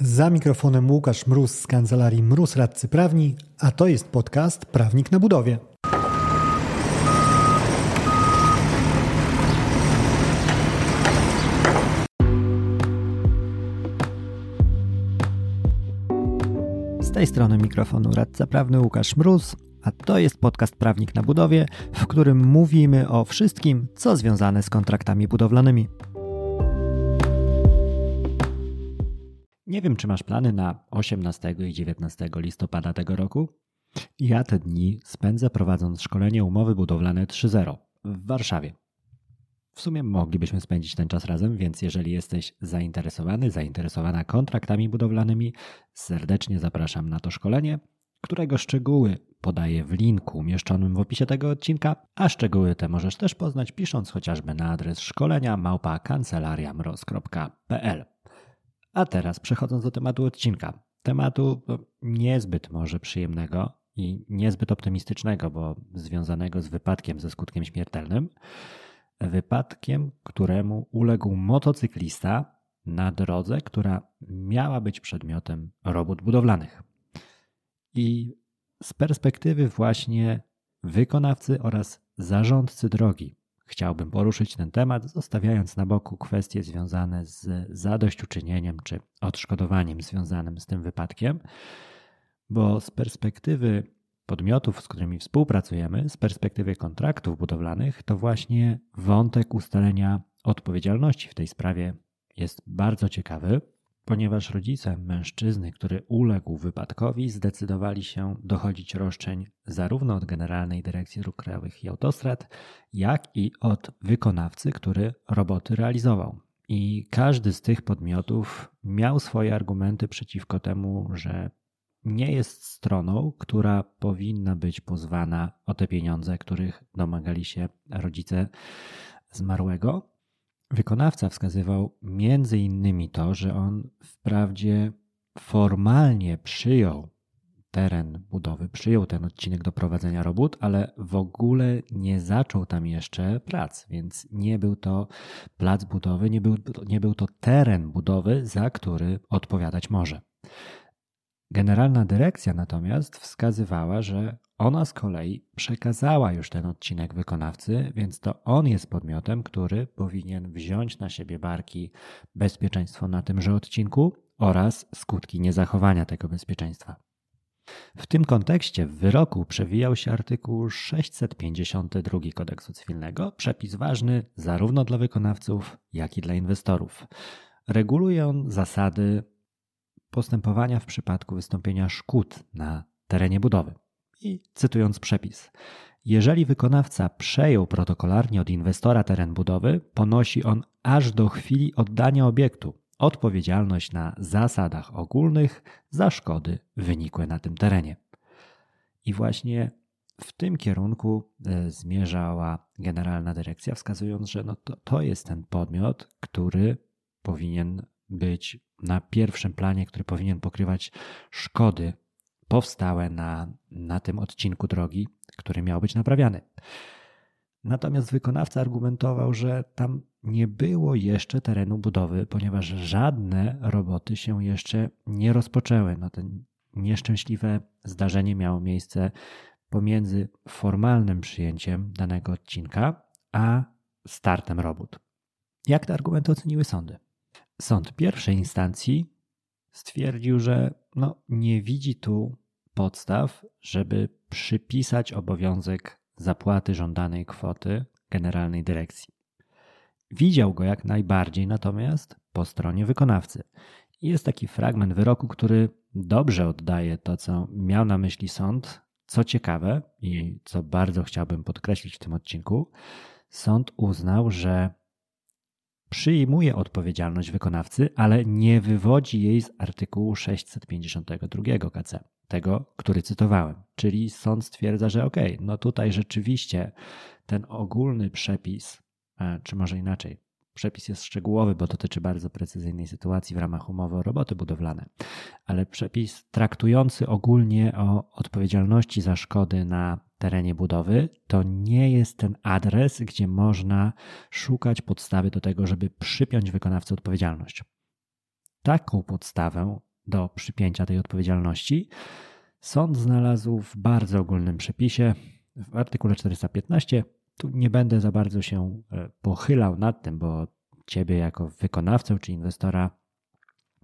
Za mikrofonem Łukasz Mróz z kancelarii Mróz Radcy Prawni, a to jest podcast Prawnik na Budowie. Z tej strony mikrofonu radca prawny Łukasz Mróz, a to jest podcast Prawnik na Budowie, w którym mówimy o wszystkim, co związane z kontraktami budowlanymi. Nie wiem, czy masz plany na 18 i 19 listopada tego roku. Ja te dni spędzę prowadząc szkolenie umowy budowlane 3.0 w Warszawie. W sumie moglibyśmy spędzić ten czas razem, więc jeżeli jesteś zainteresowany, zainteresowana kontraktami budowlanymi, serdecznie zapraszam na to szkolenie, którego szczegóły podaję w linku umieszczonym w opisie tego odcinka, a szczegóły te możesz też poznać pisząc chociażby na adres szkolenia. A teraz przechodząc do tematu odcinka. Tematu no, niezbyt może przyjemnego i niezbyt optymistycznego, bo związanego z wypadkiem ze skutkiem śmiertelnym. Wypadkiem, któremu uległ motocyklista na drodze, która miała być przedmiotem robót budowlanych. I z perspektywy właśnie wykonawcy oraz zarządcy drogi chciałbym poruszyć ten temat, zostawiając na boku kwestie związane z zadośćuczynieniem czy odszkodowaniem związanym z tym wypadkiem, bo z perspektywy podmiotów, z którymi współpracujemy, z perspektywy kontraktów budowlanych, to właśnie wątek ustalenia odpowiedzialności w tej sprawie jest bardzo ciekawy, ponieważ rodzice mężczyzny, który uległ wypadkowi, zdecydowali się dochodzić roszczeń zarówno od Generalnej Dyrekcji Dróg Krajowych i Autostrad, jak i od wykonawcy, który roboty realizował. I każdy z tych podmiotów miał swoje argumenty przeciwko temu, że nie jest stroną, która powinna być pozwana o te pieniądze, których domagali się rodzice zmarłego. Wykonawca wskazywał między innymi to, że on wprawdzie formalnie przyjął teren budowy, przyjął ten odcinek do prowadzenia robót, ale w ogóle nie zaczął tam jeszcze prac, więc nie był to plac budowy, nie był, nie był to teren budowy, za który odpowiadać może. Generalna dyrekcja natomiast wskazywała, że ona z kolei przekazała już ten odcinek wykonawcy, więc to on jest podmiotem, który powinien wziąć na siebie barki bezpieczeństwo na tymże odcinku oraz skutki niezachowania tego bezpieczeństwa. W tym kontekście w wyroku przewijał się artykuł 652 kodeksu cywilnego, przepis ważny zarówno dla wykonawców, jak i dla inwestorów. Reguluje on zasady postępowania w przypadku wystąpienia szkód na terenie budowy. I cytując przepis, jeżeli wykonawca przejął protokolarnie od inwestora teren budowy, ponosi on aż do chwili oddania obiektu odpowiedzialność na zasadach ogólnych za szkody wynikłe na tym terenie. I właśnie w tym kierunku e, zmierzała Generalna Dyrekcja, wskazując, że no to, to jest ten podmiot, który powinien być na pierwszym planie, który powinien pokrywać szkody powstałe na, na tym odcinku drogi, który miał być naprawiany. Natomiast wykonawca argumentował, że tam nie było jeszcze terenu budowy, ponieważ żadne roboty się jeszcze nie rozpoczęły. No to nieszczęśliwe zdarzenie miało miejsce pomiędzy formalnym przyjęciem danego odcinka a startem robót. Jak te argumenty oceniły sądy? Sąd pierwszej instancji stwierdził, że no, nie widzi tu podstaw, żeby przypisać obowiązek zapłaty żądanej kwoty generalnej dyrekcji. Widział go jak najbardziej natomiast po stronie wykonawcy. Jest taki fragment wyroku, który dobrze oddaje to, co miał na myśli sąd. Co ciekawe i co bardzo chciałbym podkreślić w tym odcinku, sąd uznał, że przyjmuje odpowiedzialność wykonawcy, ale nie wywodzi jej z artykułu 652 KC, tego, który cytowałem. Czyli sąd stwierdza, że ok, no tutaj rzeczywiście ten ogólny przepis, e, czy może inaczej, Przepis jest szczegółowy, bo dotyczy bardzo precyzyjnej sytuacji w ramach umowy o roboty budowlane, ale przepis traktujący ogólnie o odpowiedzialności za szkody na terenie budowy to nie jest ten adres, gdzie można szukać podstawy do tego, żeby przypiąć wykonawcy odpowiedzialność. taką podstawę do przypięcia tej odpowiedzialności sąd znalazł w bardzo ogólnym przepisie w artykule 415. Tu nie będę za bardzo się e, pochylał nad tym, bo ciebie jako wykonawcę czy inwestora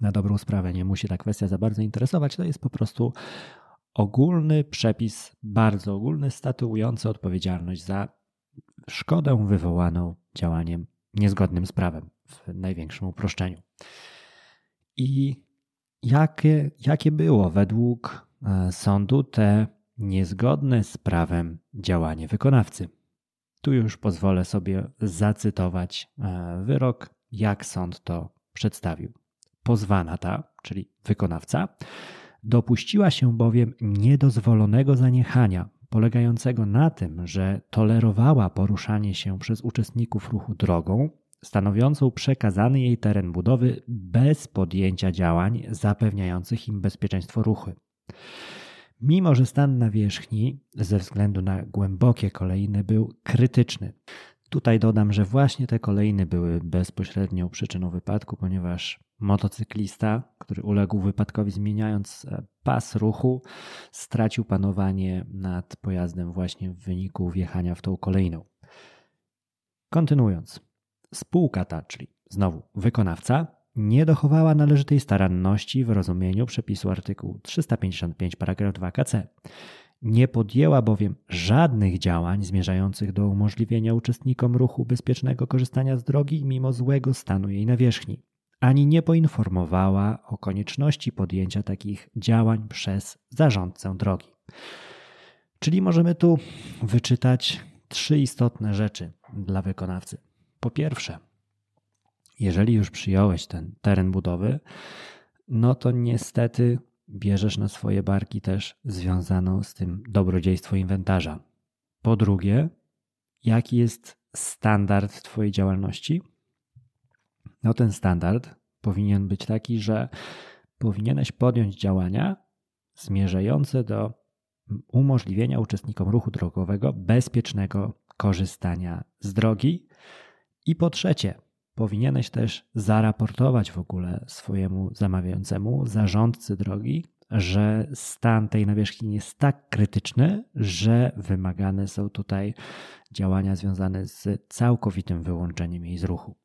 na dobrą sprawę nie musi ta kwestia za bardzo interesować. To jest po prostu ogólny przepis, bardzo ogólny, statuujący odpowiedzialność za szkodę wywołaną działaniem niezgodnym z prawem w największym uproszczeniu. I jakie, jakie było według e, sądu te niezgodne z prawem działanie wykonawcy? Tu już pozwolę sobie zacytować e, wyrok, jak sąd to przedstawił. Pozwana ta, czyli wykonawca, dopuściła się bowiem niedozwolonego zaniechania, polegającego na tym, że tolerowała poruszanie się przez uczestników ruchu drogą, stanowiącą przekazany jej teren budowy bez podjęcia działań zapewniających im bezpieczeństwo ruchu. Mimo, że stan nawierzchni ze względu na głębokie kolejny był krytyczny. Tutaj dodam, że właśnie te kolejny były bezpośrednią przyczyną wypadku, ponieważ motocyklista, który uległ wypadkowi zmieniając e, pas ruchu, stracił panowanie nad pojazdem właśnie w wyniku wjechania w tą kolejną. Kontynuując, spółka ta, czyli znowu wykonawca, nie dochowała należytej staranności w rozumieniu przepisu artykułu 355 paragraf 2 KC. Nie podjęła bowiem żadnych działań zmierzających do umożliwienia uczestnikom ruchu bezpiecznego korzystania z drogi mimo złego stanu jej nawierzchni, ani nie poinformowała o konieczności podjęcia takich działań przez zarządcę drogi. Czyli możemy tu wyczytać trzy istotne rzeczy dla wykonawcy. Po pierwsze, jeżeli już przyjąłeś ten teren budowy, no to niestety bierzesz na swoje barki też związaną z tym dobrodziejstwo inwentarza. Po drugie, jaki jest standard Twojej działalności? No, ten standard powinien być taki, że powinieneś podjąć działania zmierzające do umożliwienia uczestnikom ruchu drogowego bezpiecznego korzystania z drogi. I po trzecie, powinieneś też zaraportować w ogóle swojemu zamawiającemu, zarządcy drogi, że stan tej nawierzchni jest tak krytyczny, że wymagane są tutaj działania związane z całkowitym wyłączeniem jej z ruchu.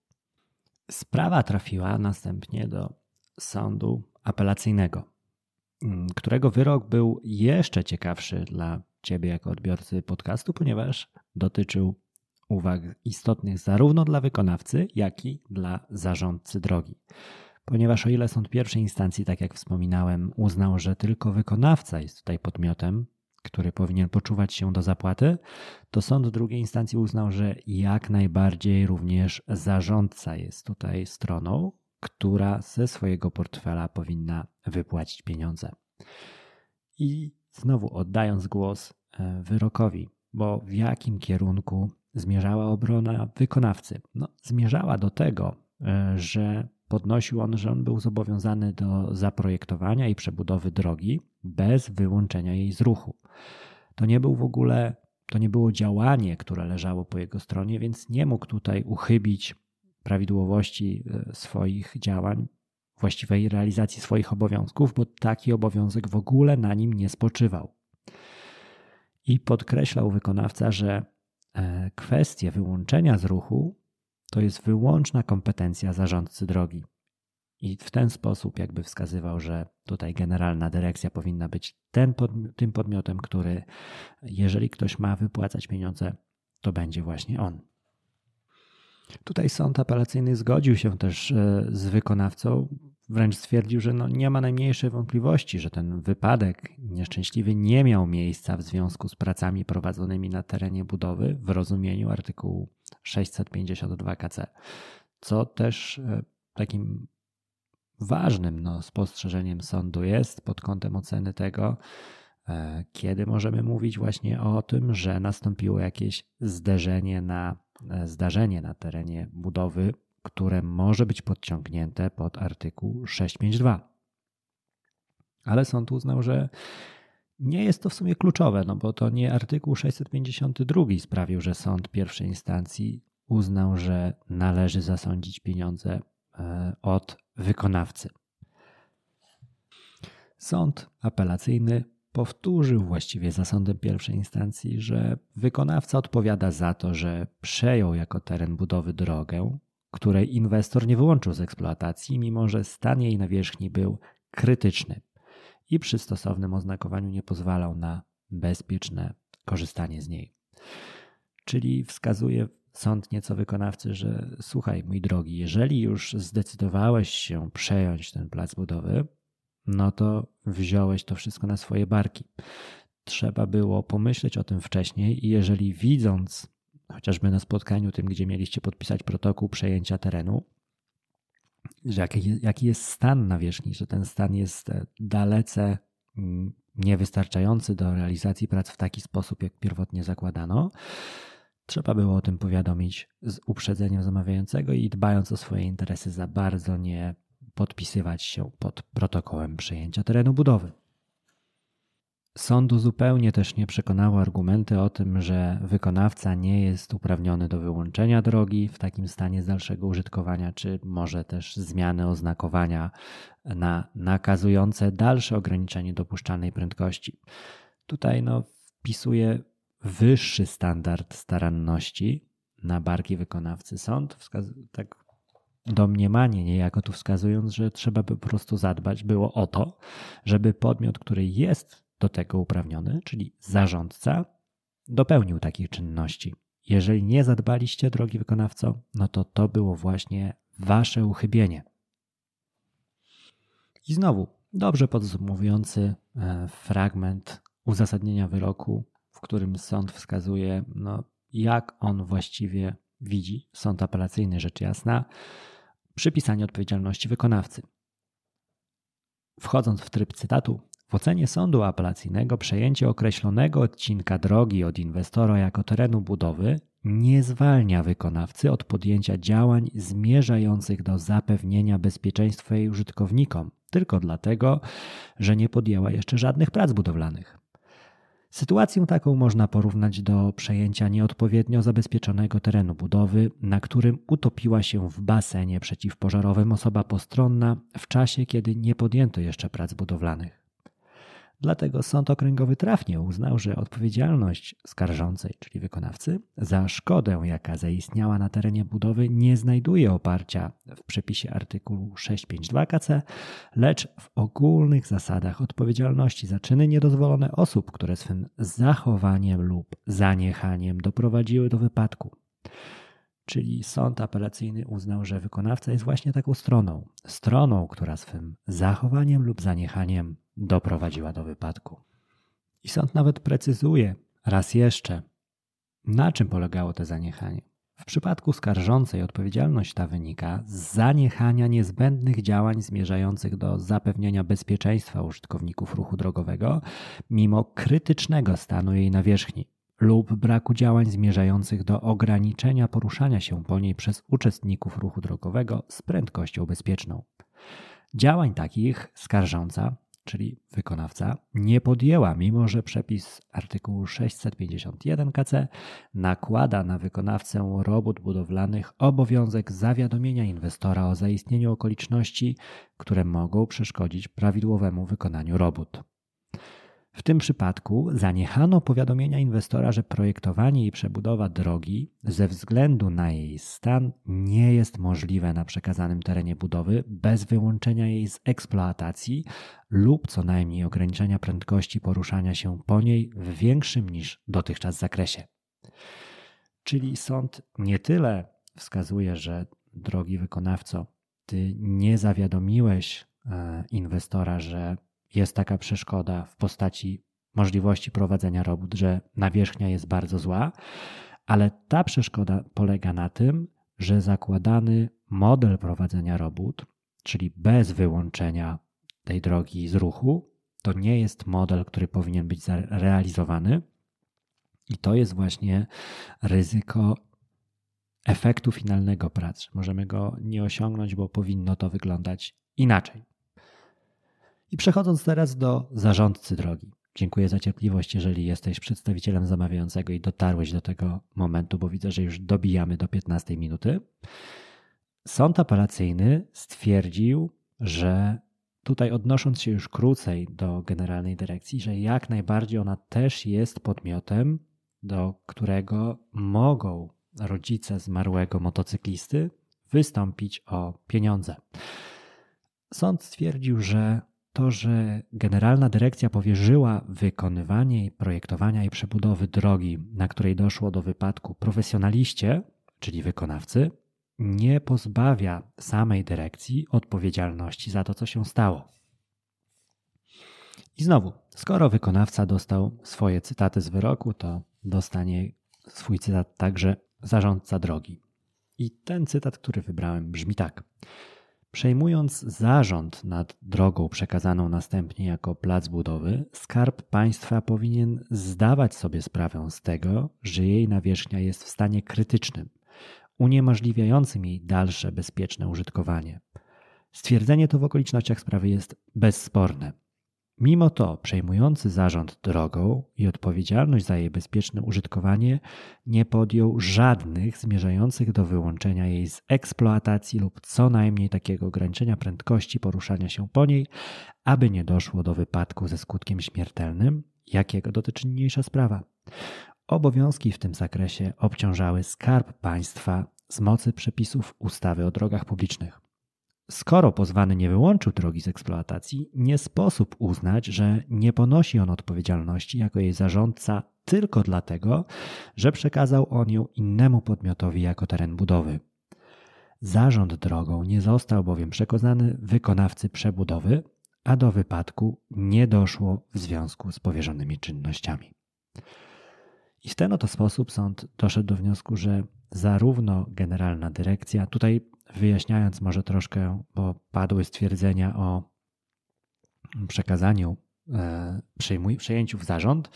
Sprawa trafiła następnie do sądu apelacyjnego, którego wyrok był jeszcze ciekawszy dla Ciebie jako odbiorcy podcastu, ponieważ dotyczył uwag istotnych zarówno dla wykonawcy, jak i dla zarządcy drogi. Ponieważ o ile sąd pierwszej instancji, tak jak wspominałem, uznał, że tylko wykonawca jest tutaj podmiotem, który powinien poczuwać się do zapłaty, to sąd drugiej instancji uznał, że jak najbardziej również zarządca jest tutaj stroną, która ze swojego portfela powinna wypłacić pieniądze. I znowu oddając głos e, wyrokowi, bo w jakim kierunku zmierzała obrona wykonawcy? No, zmierzała do tego, e, że podnosił on, że on był zobowiązany do zaprojektowania i przebudowy drogi bez wyłączenia jej z ruchu. To nie był w ogóle, to nie było działanie, które leżało po jego stronie, więc nie mógł tutaj uchybić prawidłowości e, swoich działań, właściwej realizacji swoich obowiązków, bo taki obowiązek w ogóle na nim nie spoczywał. I podkreślał wykonawca, że e, kwestie wyłączenia z ruchu to jest wyłączna kompetencja zarządcy drogi. I w ten sposób jakby wskazywał, że tutaj generalna dyrekcja powinna być ten tym podmiotem, który, jeżeli ktoś ma wypłacać pieniądze, to będzie właśnie on. Tutaj sąd apelacyjny zgodził się też e, z wykonawcą, wręcz stwierdził, że no nie ma najmniejszej wątpliwości, że ten wypadek nieszczęśliwy nie miał miejsca w związku z pracami prowadzonymi na terenie budowy w rozumieniu artykułu 652 KC, co też e, takim ważnym no, spostrzeżeniem sądu jest pod kątem oceny tego, e, kiedy możemy mówić właśnie o tym, że nastąpiło jakieś zderzenie na, e, zdarzenie na terenie budowy, które może być podciągnięte pod artykuł 652. Ale sąd uznał, że nie jest to w sumie kluczowe, no bo to nie artykuł 652 sprawił, że sąd pierwszej instancji uznał, że należy zasądzić pieniądze od wykonawcy. Sąd apelacyjny powtórzył właściwie za sądem pierwszej instancji, że wykonawca odpowiada za to, że przejął jako teren budowy drogę, której inwestor nie wyłączył z eksploatacji, mimo że stan jej nawierzchni był krytyczny i przy stosownym oznakowaniu nie pozwalał na bezpieczne korzystanie z niej. Czyli wskazuje sąd nieco wykonawcy, że słuchaj, mój drogi, jeżeli już zdecydowałeś się przejąć ten plac budowy, no to wziąłeś to wszystko na swoje barki. Trzeba było pomyśleć o tym wcześniej i jeżeli widząc, chociażby na spotkaniu tym, gdzie mieliście podpisać protokół przejęcia terenu, że jaki, jaki jest stan nawierzchni, że ten stan jest e, dalece mm, niewystarczający do realizacji prac w taki sposób, jak pierwotnie zakładano, trzeba było o tym powiadomić z uprzedzeniem zamawiającego i dbając o swoje interesy za bardzo nie podpisywać się pod protokołem przejęcia terenu budowy. Sądu zupełnie też nie przekonały argumenty o tym, że wykonawca nie jest uprawniony do wyłączenia drogi w takim stanie z dalszego użytkowania, czy może też zmiany oznakowania na nakazujące dalsze ograniczenie dopuszczalnej prędkości. Tutaj no, wpisuje wyższy standard staranności na barki wykonawcy. Sąd wskazuje tak domniemanie niejako tu wskazując, że trzeba by po prostu zadbać było o to, żeby podmiot, który jest do tego uprawniony, czyli zarządca, dopełnił takich czynności. Jeżeli nie zadbaliście, drogi wykonawco, no to to było właśnie wasze uchybienie. I znowu, dobrze podsumowujący e, fragment uzasadnienia wyroku, w którym sąd wskazuje, no, jak on właściwie widzi, sąd apelacyjny rzecz jasna, przypisanie odpowiedzialności wykonawcy. Wchodząc w tryb cytatu, w ocenie sądu apelacyjnego przejęcie określonego odcinka drogi od inwestora jako terenu budowy nie zwalnia wykonawcy od podjęcia działań zmierzających do zapewnienia bezpieczeństwa jej użytkownikom, tylko dlatego, że nie podjęła jeszcze żadnych prac budowlanych. Sytuację taką można porównać do przejęcia nieodpowiednio zabezpieczonego terenu budowy, na którym utopiła się w basenie przeciwpożarowym osoba postronna w czasie, kiedy nie podjęto jeszcze prac budowlanych. Dlatego Sąd Okręgowy trafnie uznał, że odpowiedzialność skarżącej, czyli wykonawcy, za szkodę, jaka zaistniała na terenie budowy, nie znajduje oparcia w przepisie artykułu 652 KC, lecz w ogólnych zasadach odpowiedzialności za czyny niedozwolone osób, które swym zachowaniem lub zaniechaniem doprowadziły do wypadku. Czyli sąd apelacyjny uznał, że wykonawca jest właśnie taką stroną, stroną, która swym zachowaniem lub zaniechaniem doprowadziła do wypadku. I sąd nawet precyzuje raz jeszcze, na czym polegało to zaniechanie. W przypadku skarżącej odpowiedzialność ta wynika z zaniechania niezbędnych działań zmierzających do zapewnienia bezpieczeństwa użytkowników ruchu drogowego, mimo krytycznego stanu jej nawierzchni lub braku działań zmierzających do ograniczenia poruszania się po niej przez uczestników ruchu drogowego z prędkością bezpieczną. Działań takich skarżąca czyli wykonawca, nie podjęła, mimo że przepis artykułu 651 KC nakłada na wykonawcę robót budowlanych obowiązek zawiadomienia inwestora o zaistnieniu okoliczności, które mogą przeszkodzić prawidłowemu wykonaniu robót. W tym przypadku zaniechano powiadomienia inwestora, że projektowanie i przebudowa drogi ze względu na jej stan nie jest możliwe na przekazanym terenie budowy bez wyłączenia jej z eksploatacji lub co najmniej ograniczenia prędkości poruszania się po niej w większym niż dotychczas zakresie. Czyli sąd nie tyle wskazuje, że drogi wykonawco, ty nie zawiadomiłeś e, inwestora, że jest taka przeszkoda w postaci możliwości prowadzenia robót, że nawierzchnia jest bardzo zła, ale ta przeszkoda polega na tym, że zakładany model prowadzenia robót, czyli bez wyłączenia tej drogi z ruchu, to nie jest model, który powinien być realizowany. I to jest właśnie ryzyko efektu finalnego pracy. Możemy go nie osiągnąć, bo powinno to wyglądać inaczej. I przechodząc teraz do zarządcy drogi. Dziękuję za cierpliwość, jeżeli jesteś przedstawicielem zamawiającego i dotarłeś do tego momentu, bo widzę, że już dobijamy do 15 minuty. Sąd apelacyjny stwierdził, że tutaj odnosząc się już krócej do generalnej dyrekcji, że jak najbardziej ona też jest podmiotem, do którego mogą rodzice zmarłego motocyklisty wystąpić o pieniądze. Sąd stwierdził, że to, że Generalna Dyrekcja powierzyła wykonywanie, projektowania i przebudowy drogi, na której doszło do wypadku profesjonaliście, czyli wykonawcy, nie pozbawia samej dyrekcji odpowiedzialności za to, co się stało. I znowu, skoro wykonawca dostał swoje cytaty z wyroku, to dostanie swój cytat także zarządca drogi. I ten cytat, który wybrałem, brzmi tak. Przejmując zarząd nad drogą przekazaną następnie jako plac budowy, Skarb Państwa powinien zdawać sobie sprawę z tego, że jej nawierzchnia jest w stanie krytycznym, uniemożliwiającym jej dalsze bezpieczne użytkowanie. Stwierdzenie to w okolicznościach sprawy jest bezsporne. Mimo to przejmujący zarząd drogą i odpowiedzialność za jej bezpieczne użytkowanie nie podjął żadnych zmierzających do wyłączenia jej z eksploatacji lub co najmniej takiego ograniczenia prędkości poruszania się po niej, aby nie doszło do wypadku ze skutkiem śmiertelnym, jakiego dotyczy niniejsza sprawa. Obowiązki w tym zakresie obciążały skarb państwa z mocy przepisów ustawy o drogach publicznych. Skoro pozwany nie wyłączył drogi z eksploatacji, nie sposób uznać, że nie ponosi on odpowiedzialności jako jej zarządca tylko dlatego, że przekazał on ją innemu podmiotowi jako teren budowy. Zarząd drogą nie został bowiem przekazany wykonawcy przebudowy, a do wypadku nie doszło w związku z powierzonymi czynnościami. I w ten oto sposób sąd doszedł do wniosku, że zarówno generalna dyrekcja, tutaj wyjaśniając może troszkę, bo padły stwierdzenia o przekazaniu, e, przejęciu w zarząd,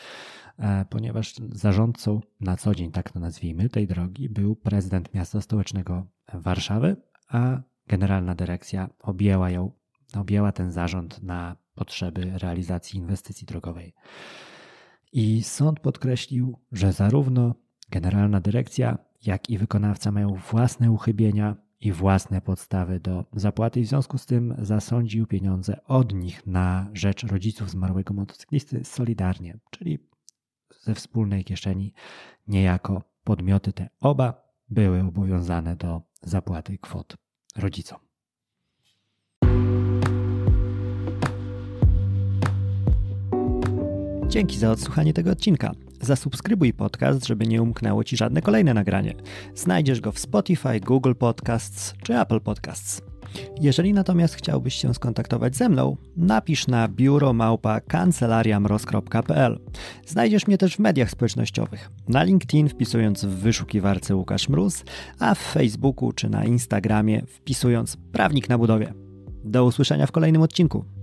e, ponieważ zarządcą na co dzień, tak to nazwijmy, tej drogi był prezydent miasta stołecznego Warszawy, a generalna dyrekcja objęła ją, objęła ten zarząd na potrzeby realizacji inwestycji drogowej. I sąd podkreślił, że zarówno generalna dyrekcja, jak i wykonawca mają własne uchybienia i własne podstawy do zapłaty i w związku z tym zasądził pieniądze od nich na rzecz rodziców zmarłego motocyklisty solidarnie, czyli ze wspólnej kieszeni niejako podmioty te oba były obowiązane do zapłaty kwot rodzicom. Dzięki za odsłuchanie tego odcinka. Zasubskrybuj podcast, żeby nie umknęło Ci żadne kolejne nagranie. Znajdziesz go w Spotify, Google Podcasts czy Apple Podcasts. Jeżeli natomiast chciałbyś się skontaktować ze mną, napisz na biuromałpa kancelariamroz.pl. Znajdziesz mnie też w mediach społecznościowych. Na LinkedIn wpisując w wyszukiwarce Łukasz Mróz, a w Facebooku czy na Instagramie wpisując Prawnik na budowie. Do usłyszenia w kolejnym odcinku.